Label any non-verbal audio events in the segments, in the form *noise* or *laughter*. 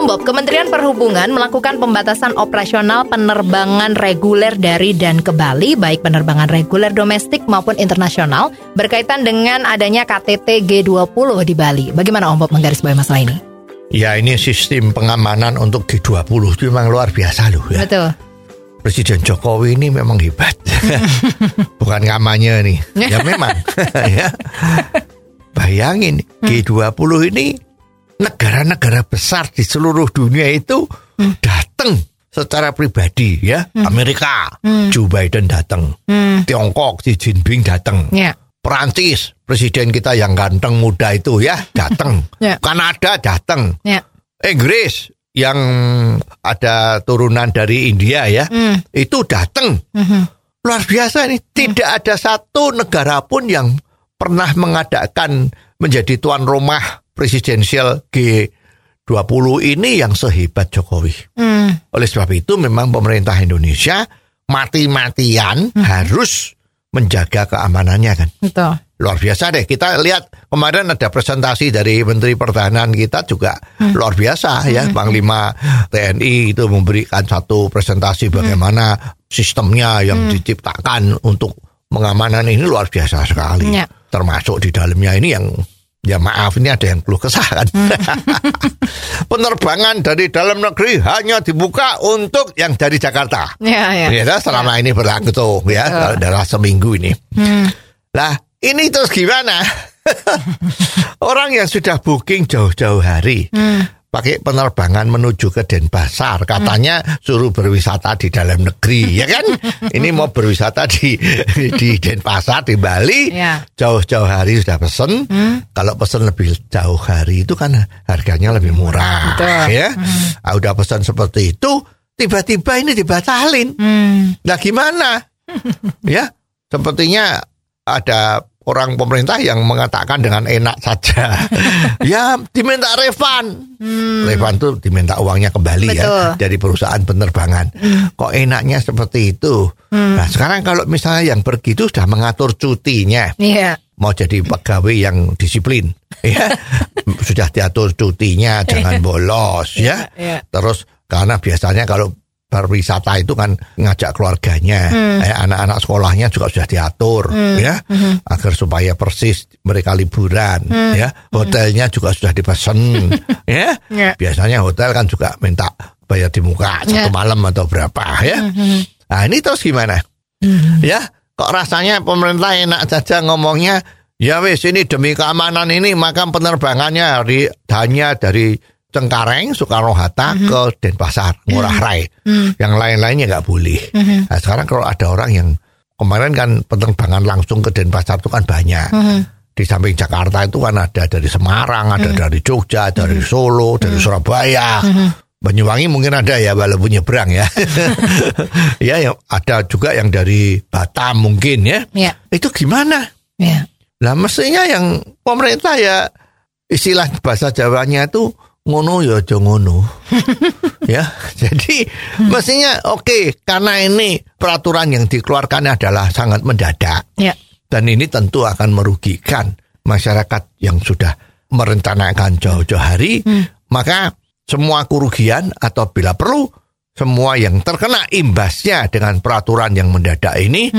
Om Bob, Kementerian Perhubungan melakukan pembatasan operasional penerbangan reguler dari dan ke Bali, baik penerbangan reguler domestik maupun internasional, berkaitan dengan adanya KTT G20 di Bali. Bagaimana Om Bob menggarisbawahi masalah ini? Ya ini sistem pengamanan untuk G20 itu memang luar biasa loh ya. Betul. Presiden Jokowi ini memang hebat. *laughs* Bukan kampanye nih. Ya memang. *laughs* *laughs* ya. Bayangin G20 ini negara-negara besar di seluruh dunia itu datang secara pribadi ya. Amerika, Joe Biden datang. Tiongkok, Xi Jinping datang. Ya. Perancis, presiden kita yang ganteng muda itu ya datang. *laughs* Ya. Kanada datang. Ya. Inggris yang ada turunan dari India ya, itu datang. Luar biasa ini. Tidak ada satu negara pun yang pernah mengadakan menjadi tuan rumah presidensial G20 ini yang sehebat Jokowi. Hmm. Oleh sebab itu memang pemerintah Indonesia mati-matian harus menjaga keamanannya kan. Betul. Luar biasa deh. Kita lihat kemarin ada presentasi dari Menteri Pertahanan kita juga luar biasa ya. Panglima TNI itu memberikan satu presentasi bagaimana sistemnya yang diciptakan untuk pengamanan ini luar biasa sekali. Ya. Termasuk di dalamnya ini yang ya maaf ini ada yang keluh kesah kan. *laughs* Penerbangan dari dalam negeri hanya dibuka untuk yang dari Jakarta. Ya, ya. Ya, selama ini berlaku tuh ya, dalam seminggu ini. Lah, ini terus gimana? *laughs* Orang yang sudah booking jauh-jauh hari, pakai penerbangan menuju ke Denpasar, katanya suruh berwisata di dalam negeri, *laughs* ya kan? Ini mau berwisata di di Denpasar di Bali, Ya. jauh-jauh hari sudah pesen. Kalau pesen lebih jauh hari itu kan harganya lebih murah, Betul. ya. Ah, udah pesan seperti itu, tiba-tiba ini dibatalin. Hmm. Nah gimana? *laughs* ya, sepertinya ada orang pemerintah yang mengatakan dengan enak saja. *laughs* ya, diminta refund. Refund tuh diminta uangnya kembali ya Betul. dari perusahaan penerbangan. Kok enaknya seperti itu? Nah, sekarang kalau misalnya yang pergi itu sudah mengatur cutinya Iya. mau jadi pegawai yang disiplin *laughs* ya sudah diatur cutinya jangan bolos ya iya. terus karena biasanya kalau berwisata itu kan ngajak keluarganya. Eh, anak-anak sekolahnya juga sudah diatur ya. Agar supaya persis mereka liburan ya. Hotelnya juga sudah dipesan *laughs* ya. Ya. biasanya hotel kan juga minta bayar di muka Ya. satu malam atau berapa ya. Nah ini terus gimana? Ya kok rasanya pemerintah enak saja ngomongnya ya wis ini demi keamanan ini maka penerbangannya dari hanya dari Cengkareng Soekarno Hatta ke Denpasar Ngurah Rai. Yang lain-lainnya nggak boleh. Nah sekarang kalau ada orang yang kemarin kan penerbangan langsung ke Denpasar itu kan banyak. Di samping Jakarta itu kan ada dari Semarang ada dari Jogja dari Solo dari Surabaya. Banyuwangi mungkin ada ya walaupun nyebrang ya. *laughs* ya yang ada juga yang dari Batam mungkin ya. Ya. Itu gimana? Ya. Lah mestinya yang pemerintah ya istilah bahasa Jawanya itu ngono ya aja ngono. *laughs* ya. Jadi mestinya oke karena ini peraturan yang dikeluarkan adalah sangat mendadak Ya. dan ini tentu akan merugikan masyarakat yang sudah merencanakan jauh-jauh hari, maka semua kerugian atau bila perlu semua yang terkena imbasnya dengan peraturan yang mendadak ini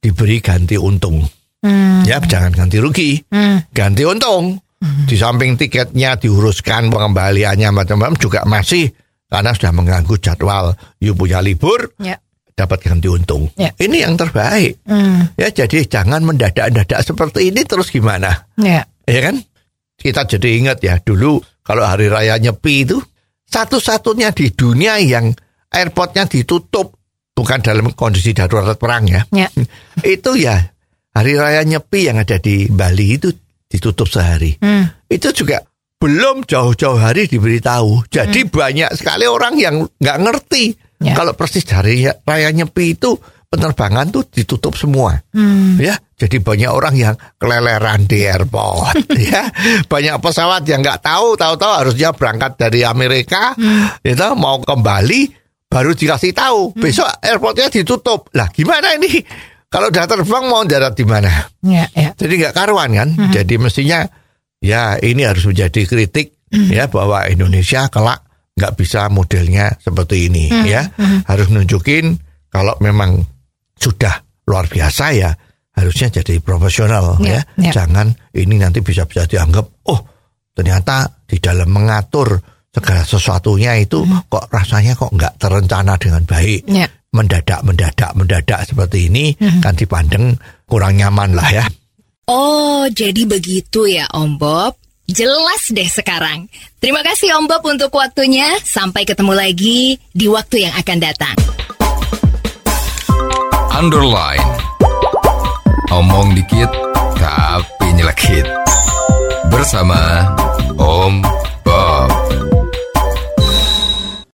diberi ganti untung. Ya, jangan ganti rugi, ganti untung. Di samping tiketnya diuruskan pengembaliannya macam-macam juga masih karena sudah mengganggu jadwal you punya libur Ya. dapat ganti untung. Ya. Ini yang terbaik. Ya jadi jangan mendadak-dadak seperti ini terus gimana? Ya. Ya kan? Kita jadi ingat ya dulu kalau hari raya Nyepi itu satu-satunya di dunia yang airportnya ditutup bukan dalam kondisi darurat perang ya. Ya. *laughs* itu ya hari raya Nyepi yang ada di Bali itu ditutup sehari. Hmm. Itu juga belum jauh-jauh hari diberitahu. Jadi banyak sekali orang yang nggak ngerti Ya. kalau persis hari raya Nyepi itu penerbangan tuh ditutup semua. Ya, jadi banyak orang yang keleleran di airport *laughs* ya. Banyak pesawat yang nggak tahu, tahu-tahu harusnya berangkat dari Amerika itu mau kembali baru dikasih tahu besok airportnya ditutup. Lah gimana ini? Kalau udah terbang mau darat di mana? Ya, ya. Jadi nggak karuan kan? Jadi mestinya ya ini harus menjadi kritik ya bahwa Indonesia kelak nggak bisa modelnya seperti ini ya. Harus nunjukin kalau memang sudah luar biasa ya harusnya jadi profesional Ya, ya. ya. Jangan ini nanti bisa-bisa dianggap oh ternyata di dalam mengatur segala sesuatunya itu kok rasanya kok nggak terencana dengan baik Ya. Mendadak mendadak mendadak seperti ini kan dipandang kurang nyaman lah ya. Oh, jadi begitu ya Om Bob. Jelas deh sekarang. Terima kasih Om Bob untuk waktunya. Sampai ketemu lagi di waktu yang akan datang. Underline. Omong dikit tapi nyelekit. Bersama Om.